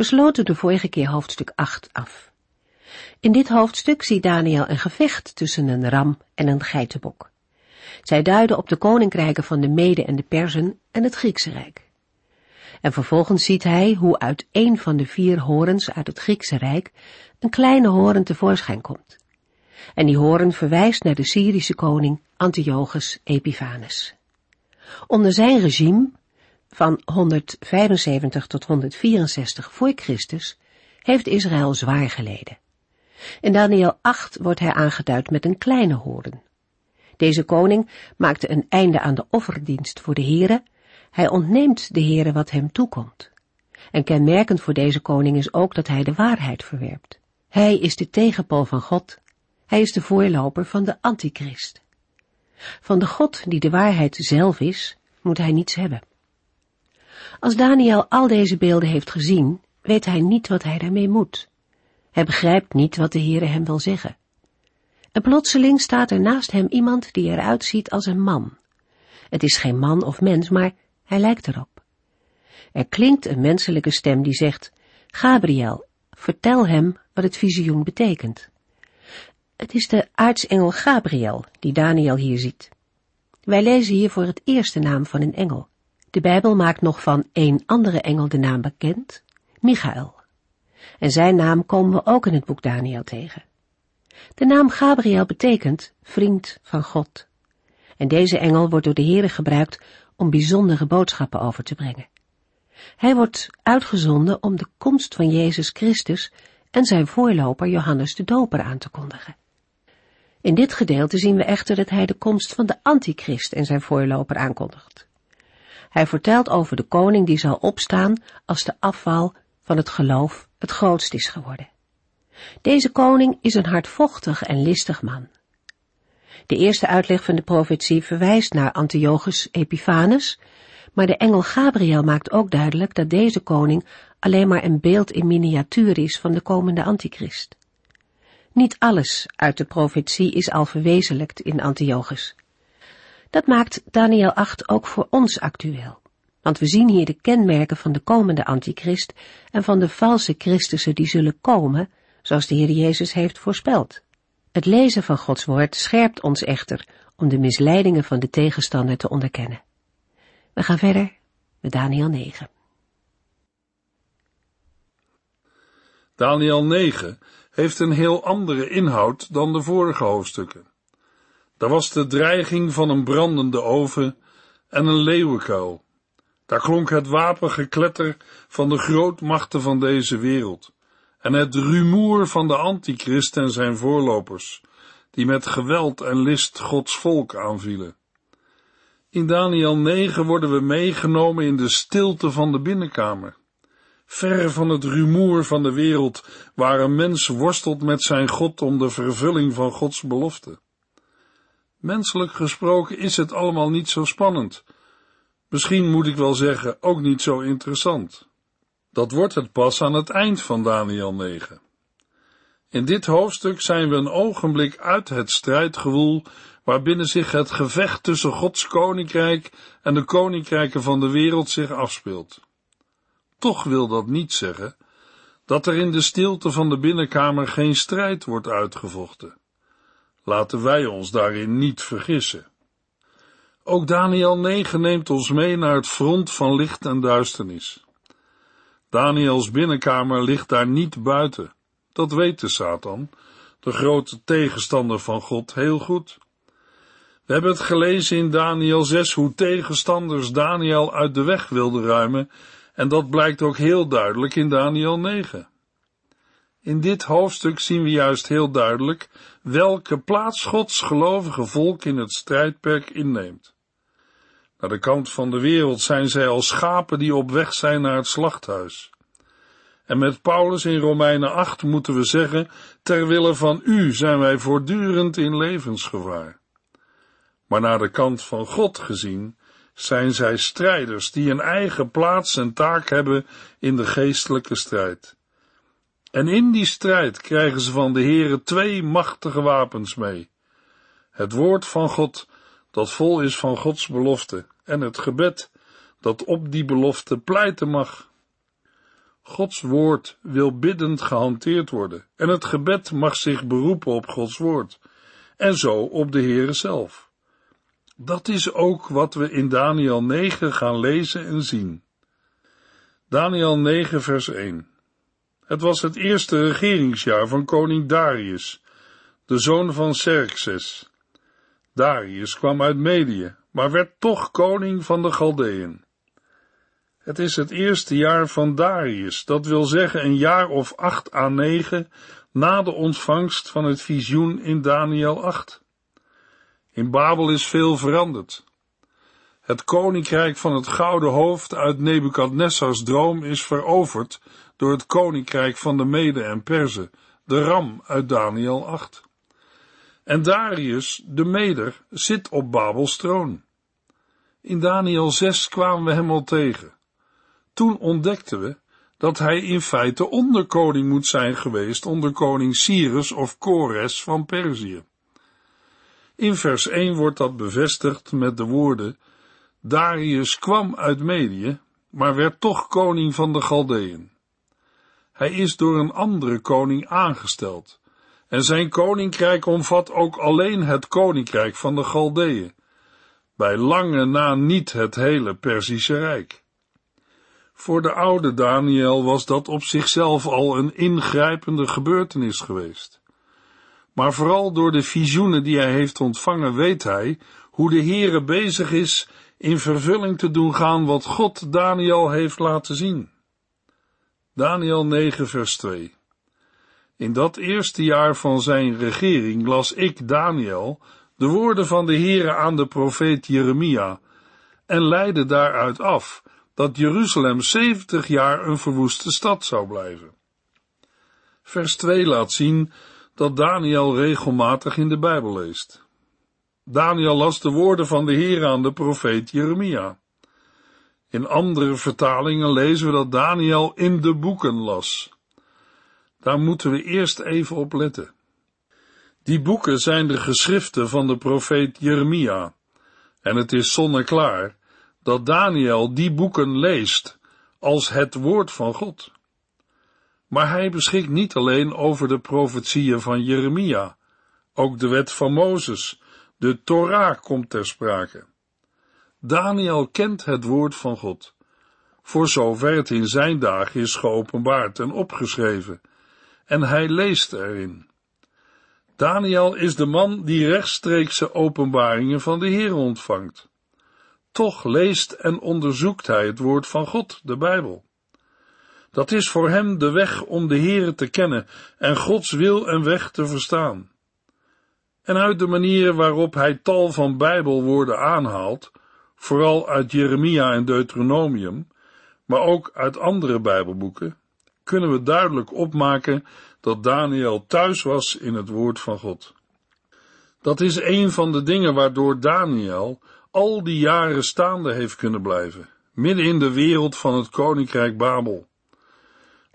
We sloten de vorige keer hoofdstuk 8 af. In dit hoofdstuk ziet Daniel een gevecht tussen een ram en een geitenbok. Zij duiden op de koninkrijken van de Mede en de Perzen en het Griekse Rijk. En vervolgens ziet hij hoe uit een van de vier horens uit het Griekse Rijk een kleine horen tevoorschijn komt. En die horen verwijst naar de Syrische koning Antiochus Epiphanes. Onder zijn regime van 175 tot 164 voor Christus heeft Israël zwaar geleden. In Daniel 8 wordt hij aangeduid met een kleine horen. Deze koning maakte een einde aan de offerdienst voor de Here. Hij ontneemt de Here wat hem toekomt. En kenmerkend voor deze koning is ook dat hij de waarheid verwerpt. Hij is de tegenpol van God. Hij is de voorloper van de antichrist. Van de God die de waarheid zelf is, moet hij niets hebben. Als Daniel al deze beelden heeft gezien, weet hij niet wat hij daarmee moet. Hij begrijpt niet wat de Heere hem wil zeggen. En plotseling staat er naast hem iemand die eruit ziet als een man. Het is geen man of mens, maar hij lijkt erop. Er klinkt een menselijke stem die zegt, Gabriel, vertel hem wat het visioen betekent. Het is de aartsengel Gabriel die Daniel hier ziet. Wij lezen hier voor het eerste naam van een engel. De Bijbel maakt nog van een andere engel de naam bekend, Michael. En zijn naam komen we ook in het boek Daniel tegen. De naam Gabriel betekent vriend van God. En deze engel wordt door de Heere gebruikt om bijzondere boodschappen over te brengen. Hij wordt uitgezonden om de komst van Jezus Christus en zijn voorloper Johannes de Doper aan te kondigen. In dit gedeelte zien we echter dat hij de komst van de antichrist en zijn voorloper aankondigt. Hij vertelt over de koning die zal opstaan als de afval van het geloof het grootst is geworden. Deze koning is een hardvochtig en listig man. De eerste uitleg van de profetie verwijst naar Antiochus Epiphanes, maar de engel Gabriel maakt ook duidelijk dat deze koning alleen maar een beeld in miniatuur is van de komende antichrist. Niet alles uit de profetie is al verwezenlijkt in Antiochus. Dat maakt Daniel 8 ook voor ons actueel. Want we zien hier de kenmerken van de komende antichrist en van de valse Christussen die zullen komen, zoals de Heer Jezus heeft voorspeld. Het lezen van Gods woord scherpt ons echter om de misleidingen van de tegenstander te onderkennen. We gaan verder met Daniel 9. Daniel 9 heeft een heel andere inhoud dan de vorige hoofdstukken. Daar was de dreiging van een brandende oven en een leeuwenkuil. Daar klonk het wapengekletter van de grootmachten van deze wereld en het rumoer van de antichrist en zijn voorlopers, die met geweld en list Gods volk aanvielen. In Daniel 9 worden we meegenomen in de stilte van de binnenkamer. Ver van het rumoer van de wereld, waar een mens worstelt met zijn God om de vervulling van Gods belofte. Menselijk gesproken is het allemaal niet zo spannend. Misschien moet ik wel zeggen, ook niet zo interessant. Dat wordt het pas aan het eind van Daniel 9. In dit hoofdstuk zijn we een ogenblik uit het strijdgewoel waarbinnen zich het gevecht tussen Gods koninkrijk en de koninkrijken van de wereld zich afspeelt. Toch wil dat niet zeggen dat er in de stilte van de binnenkamer geen strijd wordt uitgevochten. Laten wij ons daarin niet vergissen. Ook Daniel 9 neemt ons mee naar het front van licht en duisternis. Daniels binnenkamer ligt daar niet buiten. Dat weet de Satan, de grote tegenstander van God, heel goed. We hebben het gelezen in Daniel 6 hoe tegenstanders Daniel uit de weg wilden ruimen en dat blijkt ook heel duidelijk in Daniel 9. In dit hoofdstuk zien we juist heel duidelijk welke plaats Gods gelovige volk in het strijdperk inneemt. Naar de kant van de wereld zijn zij als schapen die op weg zijn naar het slachthuis. En met Paulus in Romeinen 8 moeten we zeggen, ter wille van u zijn wij voortdurend in levensgevaar. Maar naar de kant van God gezien zijn zij strijders die een eigen plaats en taak hebben in de geestelijke strijd. En in die strijd krijgen ze van de Heere twee machtige wapens mee. Het woord van God, dat vol is van Gods belofte, en het gebed, dat op die belofte pleiten mag. Gods woord wil biddend gehanteerd worden, en het gebed mag zich beroepen op Gods woord, en zo op de Heere zelf. Dat is ook wat we in Daniel 9 gaan lezen en zien. Daniel 9 vers 1 Het was het eerste regeringsjaar van koning Darius, de zoon van Xerxes. Darius kwam uit Medië, maar werd toch koning van de Galdeën. Het is het eerste jaar van Darius, dat wil zeggen een jaar of acht à negen na de ontvangst van het visioen in Daniel 8. In Babel is veel veranderd. Het koninkrijk van het gouden hoofd uit Nebukadnessars droom is veroverd door het koninkrijk van de Mede en Perzen, de ram uit Daniel 8. En Darius, de Meder, zit op Babels troon. In Daniel 6 kwamen we hem al tegen. Toen ontdekten we dat hij in feite onderkoning moet zijn geweest onder koning Cyrus of Kores van Perzië. In vers 1 wordt dat bevestigd met de woorden: Darius kwam uit Medië, maar werd toch koning van de Galdeën. Hij is door een andere koning aangesteld, en zijn koninkrijk omvat ook alleen het koninkrijk van de Galdeën, bij lange na niet het hele Perzische Rijk. Voor de oude Daniel was dat op zichzelf al een ingrijpende gebeurtenis geweest. Maar vooral door de visioenen die hij heeft ontvangen weet hij hoe de Heere bezig is in vervulling te doen gaan wat God Daniel heeft laten zien. Daniel 9 vers 2 In dat eerste jaar van zijn regering las ik, Daniel, de woorden van de Heere aan de profeet Jeremia en leidde daaruit af dat Jeruzalem zeventig jaar een verwoeste stad zou blijven. Vers 2 laat zien dat Daniel regelmatig in de Bijbel leest. Daniel las de woorden van de Heer aan de profeet Jeremia. In andere vertalingen lezen we dat Daniel in de boeken las. Daar moeten we eerst even op letten. Die boeken zijn de geschriften van de profeet Jeremia, en het is zonneklaar dat Daniel die boeken leest als het woord van God. Maar hij beschikt niet alleen over de profetieën van Jeremia, ook de wet van Mozes, de Torah komt ter sprake. Daniel kent het woord van God, voor zover het in zijn dagen is geopenbaard en opgeschreven, en hij leest erin. Daniel is de man die rechtstreekse openbaringen van de Heer ontvangt. Toch leest en onderzoekt hij het woord van God, de Bijbel. Dat is voor hem de weg om de Heere te kennen en Gods wil en weg te verstaan. En uit de manier waarop hij tal van Bijbelwoorden aanhaalt, vooral uit Jeremia en Deuteronomium, maar ook uit andere Bijbelboeken, kunnen we duidelijk opmaken dat Daniel thuis was in het woord van God. Dat is een van de dingen waardoor Daniel al die jaren staande heeft kunnen blijven, midden in de wereld van het koninkrijk Babel.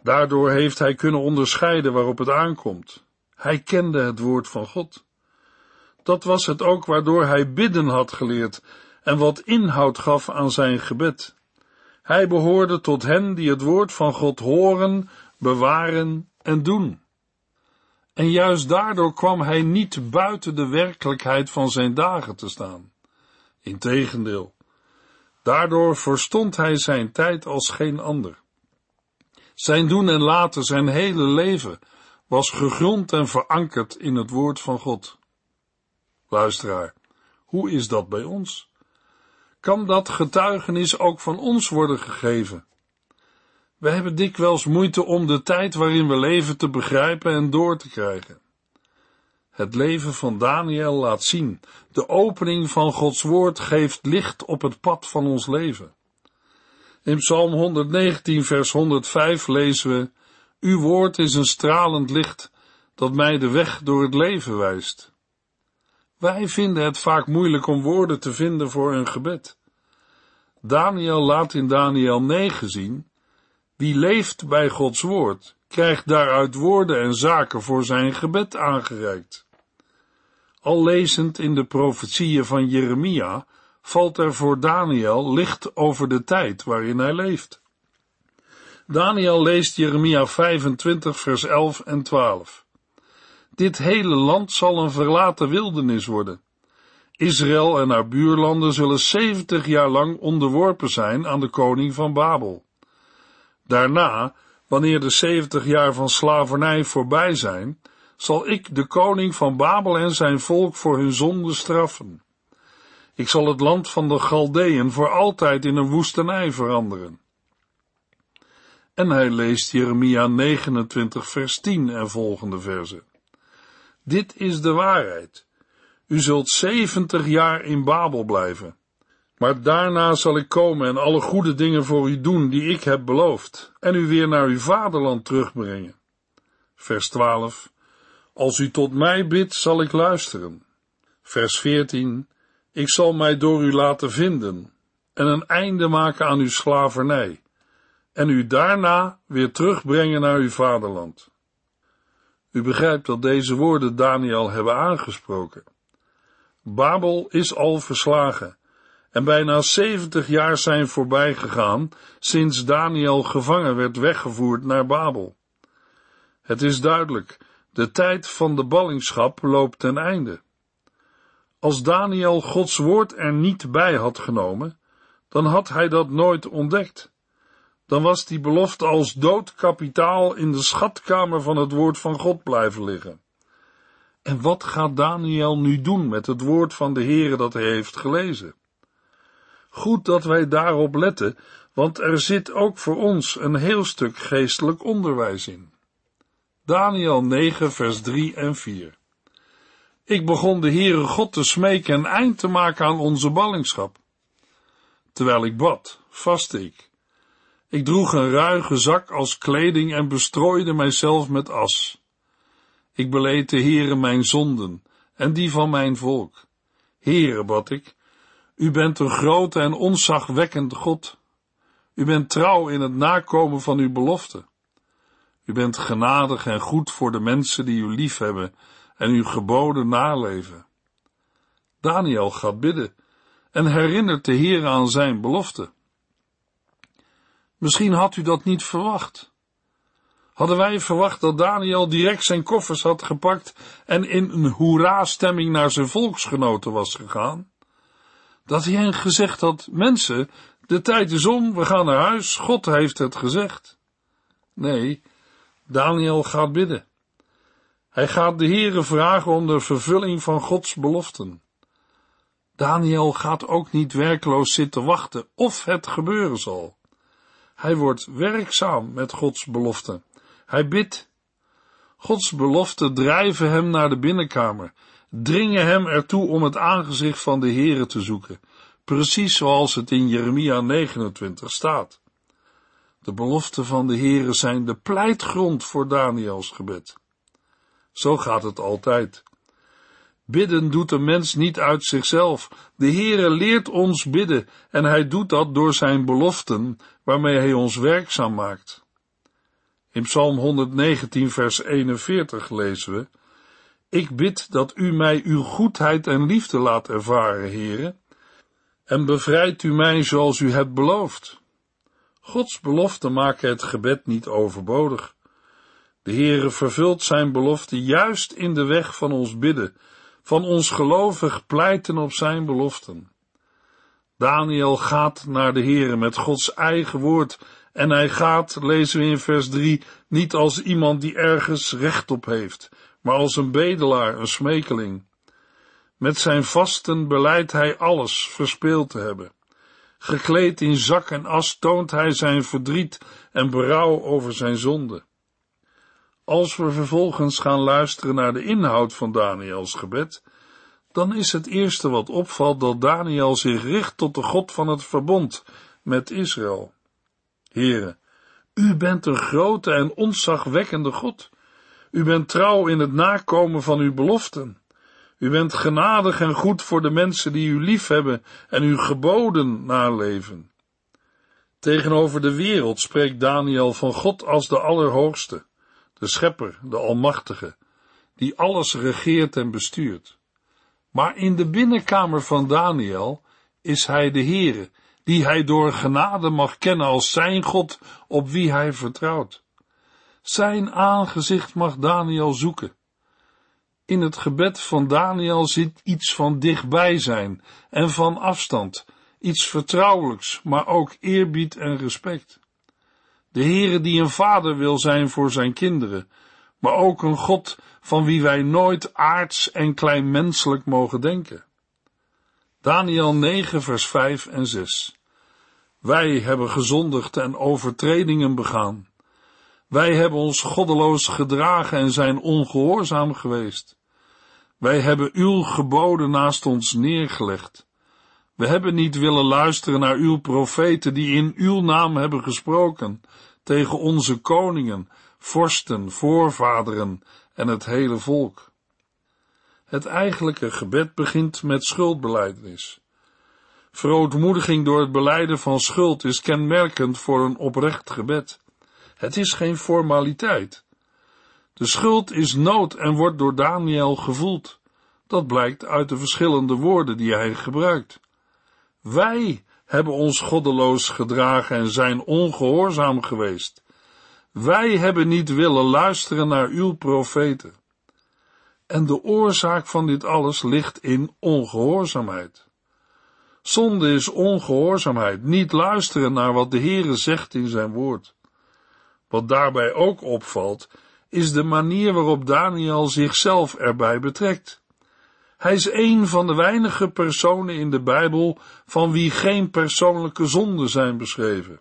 Daardoor heeft hij kunnen onderscheiden waarop het aankomt. Hij kende het woord van God. Dat was het ook waardoor hij bidden had geleerd en wat inhoud gaf aan zijn gebed. Hij behoorde tot hen die het woord van God horen, bewaren en doen. En juist daardoor kwam hij niet buiten de werkelijkheid van zijn dagen te staan. Integendeel, daardoor verstond hij zijn tijd als geen ander. Zijn doen en laten, zijn hele leven, was gegrond en verankerd in het woord van God. Luisteraar, hoe is dat bij ons? Kan dat getuigenis ook van ons worden gegeven? We hebben dikwijls moeite om de tijd waarin we leven te begrijpen en door te krijgen. Het leven van Daniel laat zien, de opening van Gods woord geeft licht op het pad van ons leven. In Psalm 119, vers 105 lezen we: Uw woord is een stralend licht dat mij de weg door het leven wijst. Wij vinden het vaak moeilijk om woorden te vinden voor een gebed. Daniel laat in Daniel 9 zien, wie leeft bij Gods woord, krijgt daaruit woorden en zaken voor zijn gebed aangereikt. Al lezend in de profetieën van Jeremia valt er voor Daniel licht over de tijd waarin hij leeft. Daniel leest Jeremia 25 vers 11 en 12. Dit hele land zal een verlaten wildernis worden. Israël en haar buurlanden zullen 70 jaar lang onderworpen zijn aan de koning van Babel. Daarna, wanneer de 70 jaar van slavernij voorbij zijn, zal ik de koning van Babel en zijn volk voor hun zonde straffen. Ik zal het land van de Galdeën voor altijd in een woestenij veranderen. En hij leest Jeremia 29 vers 10 en volgende verzen. Dit is de waarheid. U zult 70 jaar in Babel blijven. Maar daarna zal ik komen en alle goede dingen voor u doen die ik heb beloofd, en u weer naar uw vaderland terugbrengen. Vers 12. Als u tot mij bidt, zal ik luisteren. Vers 14. Ik zal mij door u laten vinden en een einde maken aan uw slavernij en u daarna weer terugbrengen naar uw vaderland. U begrijpt dat deze woorden Daniel hebben aangesproken. Babel is al verslagen en bijna zeventig jaar zijn voorbij gegaan sinds Daniel gevangen werd weggevoerd naar Babel. Het is duidelijk, de tijd van de ballingschap loopt ten einde. Als Daniel Gods woord er niet bij had genomen, dan had hij dat nooit ontdekt. Dan was die belofte als dood kapitaal in de schatkamer van het woord van God blijven liggen. En wat gaat Daniel nu doen met het woord van de Heere dat hij heeft gelezen? Goed dat wij daarop letten, want er zit ook voor ons een heel stuk geestelijk onderwijs in. Daniel 9 vers 3 en 4 ik begon de Heere God te smeken een eind te maken aan onze ballingschap. Terwijl ik bad, vastte ik. Ik droeg een ruige zak als kleding en bestrooide mijzelf met as. Ik beleed de Heere mijn zonden en die van mijn volk. Heere, bad ik, u bent een grote en onzagwekkend God. U bent trouw in het nakomen van uw belofte. U bent genadig en goed voor de mensen die u lief hebben en uw geboden naleven. Daniel gaat bidden en herinnert de Heer aan zijn belofte. Misschien had u dat niet verwacht. Hadden wij verwacht dat Daniel direct zijn koffers had gepakt en in een hoera-stemming naar zijn volksgenoten was gegaan? Dat hij hen gezegd had, mensen, de tijd is om, we gaan naar huis, God heeft het gezegd. Nee, Daniel gaat bidden. Hij gaat de Heere vragen om de vervulling van Gods beloften. Daniel gaat ook niet werkloos zitten wachten of het gebeuren zal. Hij wordt werkzaam met Gods beloften. Hij bidt. Gods beloften drijven hem naar de binnenkamer, dringen hem ertoe om het aangezicht van de Heere te zoeken, precies zoals het in Jeremia 29 staat. De beloften van de Heere zijn de pleitgrond voor Daniels gebed. Zo gaat het altijd. Bidden doet een mens niet uit zichzelf. De Heere leert ons bidden en hij doet dat door zijn beloften, waarmee hij ons werkzaam maakt. In Psalm 119 vers 41 lezen we, Ik bid dat u mij uw goedheid en liefde laat ervaren, Heere, en bevrijdt u mij zoals u hebt beloofd. Gods beloften maken het gebed niet overbodig. De Heere vervult zijn belofte juist in de weg van ons bidden, van ons gelovig pleiten op zijn beloften. Daniel gaat naar de Heere met Gods eigen woord en hij gaat, lezen we in vers 3, niet als iemand die ergens recht op heeft, maar als een bedelaar, een smekeling. Met zijn vasten beleidt hij alles verspeeld te hebben. Gekleed in zak en as toont hij zijn verdriet en berouw over zijn zonde. Als we vervolgens gaan luisteren naar de inhoud van Daniels gebed, dan is het eerste wat opvalt dat Daniel zich richt tot de God van het verbond met Israël. Here, U bent een grote en ontzagwekkende God. U bent trouw in het nakomen van uw beloften. U bent genadig en goed voor de mensen die u lief hebben en uw geboden naleven. Tegenover de wereld spreekt Daniel van God als de Allerhoogste, de Schepper, de Almachtige, die alles regeert en bestuurt. Maar in de binnenkamer van Daniel is hij de Heere, die hij door genade mag kennen als zijn God op wie hij vertrouwt. Zijn aangezicht mag Daniel zoeken. In het gebed van Daniel zit iets van dichtbij zijn en van afstand, iets vertrouwelijks, maar ook eerbied en respect. De Heere die een vader wil zijn voor zijn kinderen, maar ook een God van wie wij nooit aards en kleinmenselijk mogen denken. Daniel 9 vers 5 en 6 Wij hebben gezondigd en overtredingen begaan. Wij hebben ons goddeloos gedragen en zijn ongehoorzaam geweest. Wij hebben uw geboden naast ons neergelegd. We hebben niet willen luisteren naar uw profeten die in uw naam hebben gesproken tegen onze koningen, vorsten, voorvaderen en het hele volk. Het eigenlijke gebed begint met schuldbelijdenis. Verootmoediging door het beleiden van schuld is kenmerkend voor een oprecht gebed. Het is geen formaliteit. De schuld is nood en wordt door Daniel gevoeld. Dat blijkt uit de verschillende woorden die hij gebruikt. Wij hebben ons goddeloos gedragen en zijn ongehoorzaam geweest. Wij hebben niet willen luisteren naar uw profeten. En de oorzaak van dit alles ligt in ongehoorzaamheid. Zonde is ongehoorzaamheid, niet luisteren naar wat de Heere zegt in zijn woord. Wat daarbij ook opvalt, is de manier waarop Daniel zichzelf erbij betrekt. Hij is een van de weinige personen in de Bijbel van wie geen persoonlijke zonden zijn beschreven.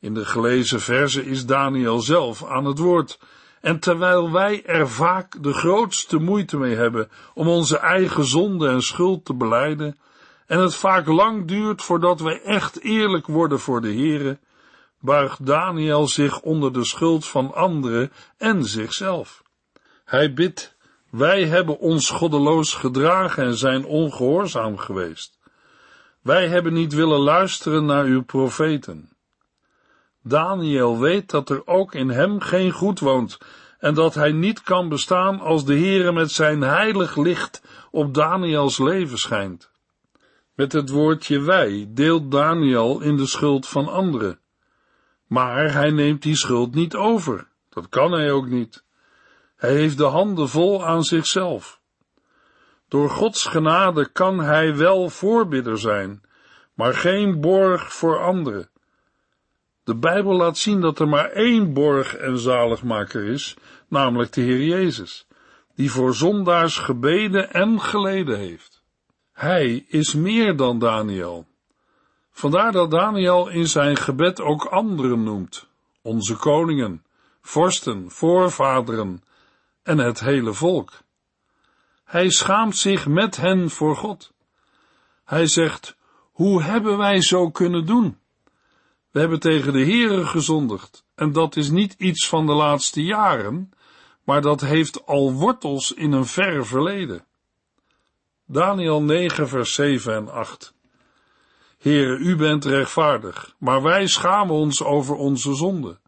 In de gelezen verse is Daniel zelf aan het woord, en terwijl wij er vaak de grootste moeite mee hebben om onze eigen zonde en schuld te beleiden, en het vaak lang duurt voordat wij echt eerlijk worden voor de Heere, buigt Daniel zich onder de schuld van anderen en zichzelf. Hij bidt, wij hebben ons goddeloos gedragen en zijn ongehoorzaam geweest. Wij hebben niet willen luisteren naar uw profeten. Daniel weet dat er ook in hem geen goed woont en dat hij niet kan bestaan als de Heere met zijn heilig licht op Daniels leven schijnt. Met het woordje wij deelt Daniel in de schuld van anderen. Maar hij neemt die schuld niet over. Dat kan hij ook niet. Hij heeft de handen vol aan zichzelf. Door Gods genade kan hij wel voorbidder zijn, maar geen borg voor anderen. De Bijbel laat zien dat er maar één borg en zaligmaker is, namelijk de Heer Jezus, die voor zondaars gebeden en geleden heeft. Hij is meer dan Daniel. Vandaar dat Daniel in zijn gebed ook anderen noemt, onze koningen, vorsten, voorvaderen en het hele volk. Hij schaamt zich met hen voor God. Hij zegt, hoe hebben wij zo kunnen doen? We hebben tegen de Heere gezondigd, en dat is niet iets van de laatste jaren, maar dat heeft al wortels in een ver verleden. Daniel 9 vers 7 en 8 Heere, u bent rechtvaardig, maar wij schamen ons over onze zonde.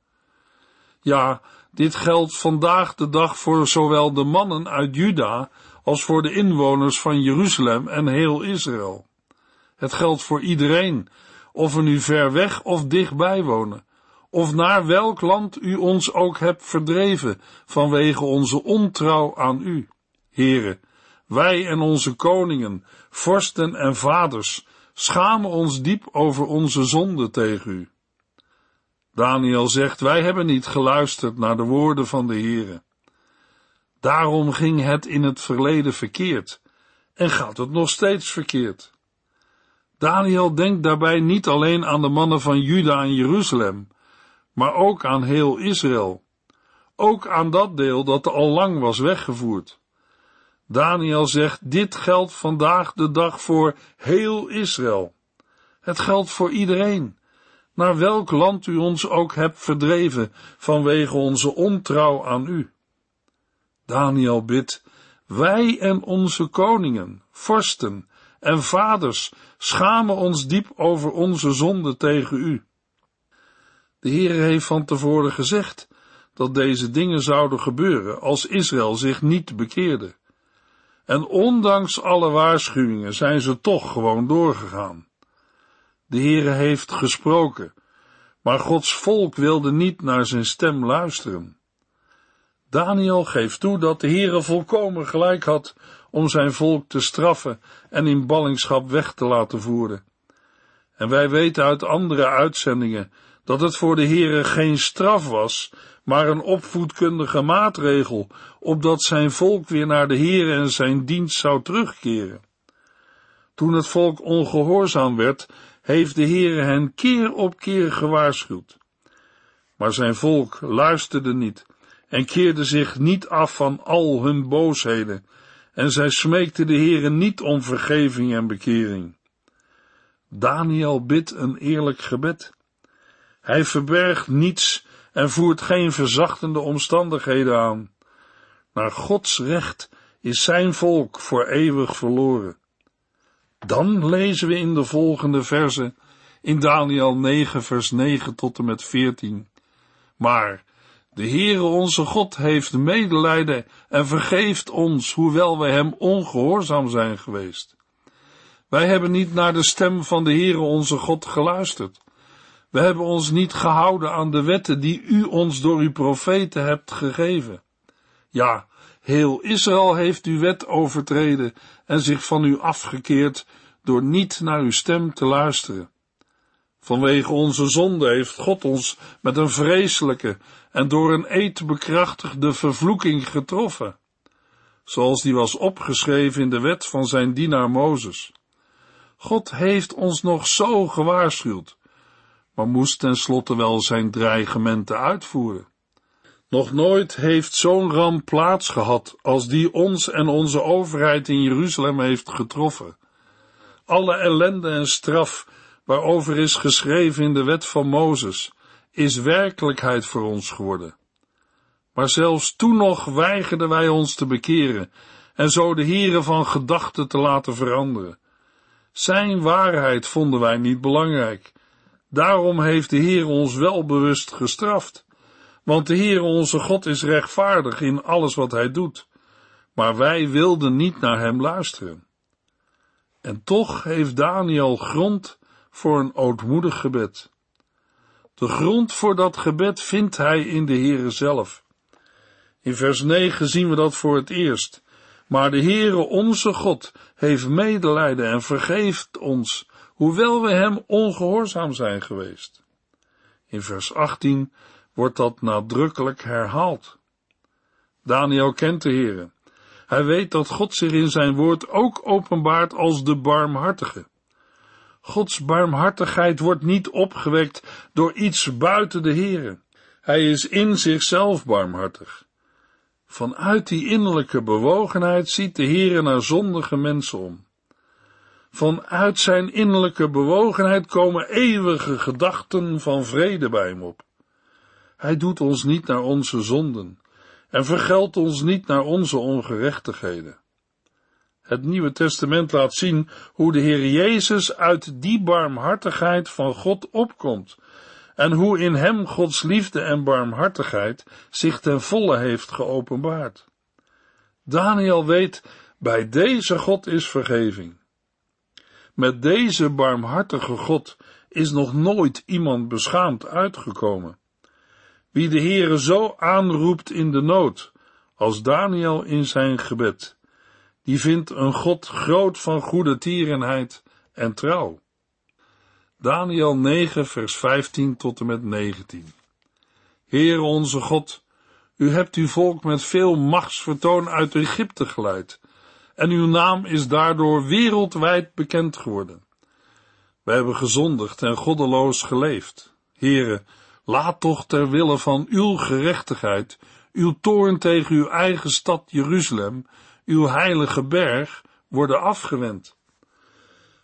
Ja, dit geldt vandaag de dag voor zowel de mannen uit Juda als voor de inwoners van Jeruzalem en heel Israël. Het geldt voor iedereen, of we nu ver weg of dichtbij wonen, of naar welk land u ons ook hebt verdreven vanwege onze ontrouw aan u. Here, wij en onze koningen, vorsten en vaders schamen ons diep over onze zonde tegen u. Daniel zegt, wij hebben niet geluisterd naar de woorden van de Heere. Daarom ging het in het verleden verkeerd en gaat het nog steeds verkeerd. Daniel denkt daarbij niet alleen aan de mannen van Juda en Jeruzalem, maar ook aan heel Israël. Ook aan dat deel dat al lang was weggevoerd. Daniel zegt, dit geldt vandaag de dag voor heel Israël. Het geldt voor iedereen. naar welk land u ons ook hebt verdreven vanwege onze ontrouw aan u. Daniel bidt, wij en onze koningen, vorsten en vaders schamen ons diep over onze zonde tegen u. De Heer heeft van tevoren gezegd dat deze dingen zouden gebeuren als Israël zich niet bekeerde. En ondanks alle waarschuwingen zijn ze toch gewoon doorgegaan. De Heere heeft gesproken, maar Gods volk wilde niet naar zijn stem luisteren. Daniel geeft toe dat de Heere volkomen gelijk had om zijn volk te straffen en in ballingschap weg te laten voeren. En wij weten uit andere uitzendingen dat het voor de Heere geen straf was, maar een opvoedkundige maatregel, opdat zijn volk weer naar de Heere en zijn dienst zou terugkeren. Toen het volk ongehoorzaam werd, heeft de Heere hen keer op keer gewaarschuwd. Maar zijn volk luisterde niet en keerde zich niet af van al hun boosheden, en zij smeekte de Heere niet om vergeving en bekering. Daniel bidt een eerlijk gebed. Hij verbergt niets en voert geen verzachtende omstandigheden aan. Naar Gods recht is zijn volk voor eeuwig verloren. Dan lezen we in de volgende verse in Daniel 9 vers 9 tot en met 14. Maar de Heere onze God heeft medelijden en vergeeft ons, hoewel wij hem ongehoorzaam zijn geweest. Wij hebben niet naar de stem van de Heere onze God geluisterd. We hebben ons niet gehouden aan de wetten die u ons door uw profeten hebt gegeven. Ja, heel Israël heeft uw wet overtreden en zich van u afgekeerd door niet naar uw stem te luisteren. Vanwege onze zonde heeft God ons met een vreselijke en door een eed bekrachtigde vervloeking getroffen, zoals die was opgeschreven in de wet van zijn dienaar Mozes. God heeft ons nog zo gewaarschuwd, maar moest tenslotte wel zijn dreigementen uitvoeren. Nog nooit heeft zo'n ramp plaats gehad als die ons en onze overheid in Jeruzalem heeft getroffen. Alle ellende en straf waarover is geschreven in de wet van Mozes, is werkelijkheid voor ons geworden. Maar zelfs toen nog weigerden wij ons te bekeren en zo de Heere van gedachten te laten veranderen. Zijn waarheid vonden wij niet belangrijk. Daarom heeft de Heer ons wel bewust gestraft. Want de Heer onze God is rechtvaardig in alles wat hij doet. Maar wij wilden niet naar hem luisteren. En toch heeft Daniel grond voor een ootmoedig gebed. De grond voor dat gebed vindt hij in de Heere zelf. In vers 9 zien we dat voor het eerst. Maar de Heere onze God heeft medelijden en vergeeft ons, hoewel we hem ongehoorzaam zijn geweest. In vers 18 wordt dat nadrukkelijk herhaald. Daniel kent de Heere. Hij weet dat God zich in zijn woord ook openbaart als de barmhartige. Gods barmhartigheid wordt niet opgewekt door iets buiten de Heere. Hij is in zichzelf barmhartig. Vanuit die innerlijke bewogenheid ziet de Heere naar zondige mensen om. Vanuit zijn innerlijke bewogenheid komen eeuwige gedachten van vrede bij hem op. Hij doet ons niet naar onze zonden en vergeldt ons niet naar onze ongerechtigheden. Het Nieuwe Testament laat zien hoe de Heer Jezus uit die barmhartigheid van God opkomt en hoe in hem Gods liefde en barmhartigheid zich ten volle heeft geopenbaard. Daniel weet, bij deze God is vergeving. Met deze barmhartige God is nog nooit iemand beschaamd uitgekomen. Wie de Heere zo aanroept in de nood, als Daniel in zijn gebed, die vindt een God groot van goede tierenheid en trouw. Daniel 9 vers 15 tot en met 19 Heere onze God, u hebt uw volk met veel machtsvertoon uit Egypte geleid, en uw naam is daardoor wereldwijd bekend geworden. Wij hebben gezondigd en goddeloos geleefd. Heere, laat toch ter wille van uw gerechtigheid, uw toorn tegen uw eigen stad Jeruzalem uw heilige berg worden afgewend.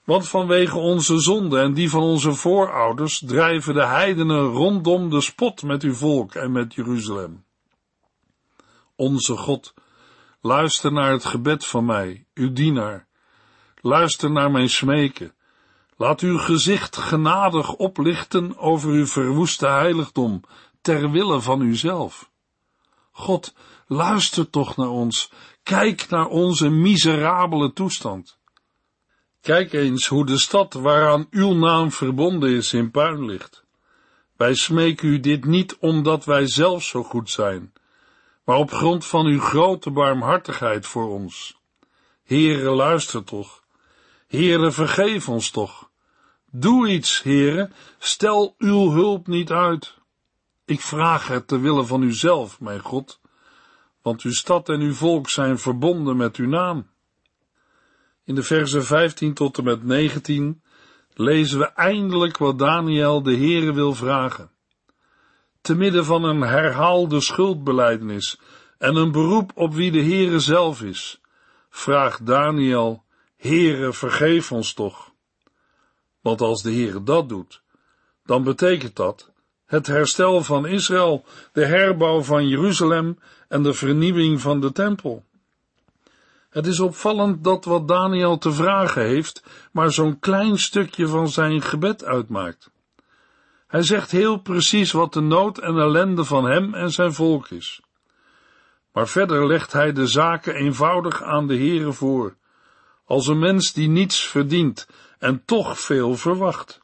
Want vanwege onze zonde en die van onze voorouders drijven de heidenen rondom de spot met uw volk en met Jeruzalem. Onze God, luister naar het gebed van mij, uw dienaar. Luister naar mijn smeken. Laat uw gezicht genadig oplichten over uw verwoeste heiligdom, ter wille van uzelf. God, luister toch naar ons, kijk naar onze miserabele toestand. Kijk eens hoe de stad waaraan uw naam verbonden is in puin ligt. Wij smeken u dit niet omdat wij zelf zo goed zijn, maar op grond van uw grote barmhartigheid voor ons. Heere, luister toch. Heere, vergeef ons toch. Doe iets, Heere, stel uw hulp niet uit. Ik vraag het te willen van uzelf, mijn God, want uw stad en uw volk zijn verbonden met uw naam. In de versen 15 tot en met 19 lezen we eindelijk wat Daniel de Heere wil vragen. Te midden van een herhaalde schuldbelijdenis en een beroep op wie de Heere zelf is, vraagt Daniel, Heere, vergeef ons toch. Want als de Heere dat doet, dan betekent dat het herstel van Israël, de herbouw van Jeruzalem en de vernieuwing van de tempel. Het is opvallend dat wat Daniel te vragen heeft, maar zo'n klein stukje van zijn gebed uitmaakt. Hij zegt heel precies wat de nood en ellende van hem en zijn volk is. Maar verder legt hij de zaken eenvoudig aan de Heere voor, als een mens die niets verdient en toch veel verwacht.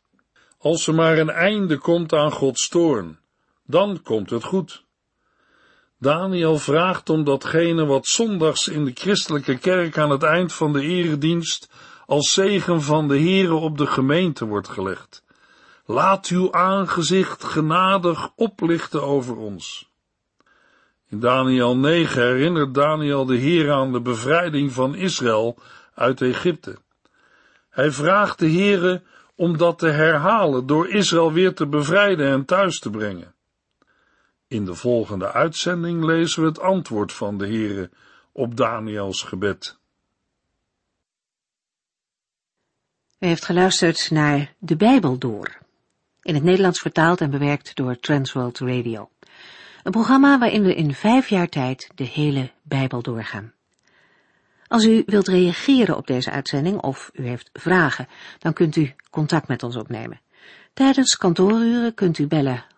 Als er maar een einde komt aan Gods toorn, dan komt het goed. Daniel vraagt om datgene wat zondags in de christelijke kerk aan het eind van de eredienst als zegen van de Heere op de gemeente wordt gelegd. Laat uw aangezicht genadig oplichten over ons. In Daniel 9 herinnert Daniel de Heer aan de bevrijding van Israël uit Egypte. Hij vraagt de Heere om dat te herhalen door Israël weer te bevrijden en thuis te brengen. In de volgende uitzending lezen we het antwoord van de Heere op Daniels gebed. U heeft geluisterd naar De Bijbel Door, in het Nederlands vertaald en bewerkt door Transworld Radio. Een programma waarin we in vijf jaar tijd de hele Bijbel doorgaan. Als u wilt reageren op deze uitzending of u heeft vragen, dan kunt u contact met ons opnemen. Tijdens kantooruren kunt u bellen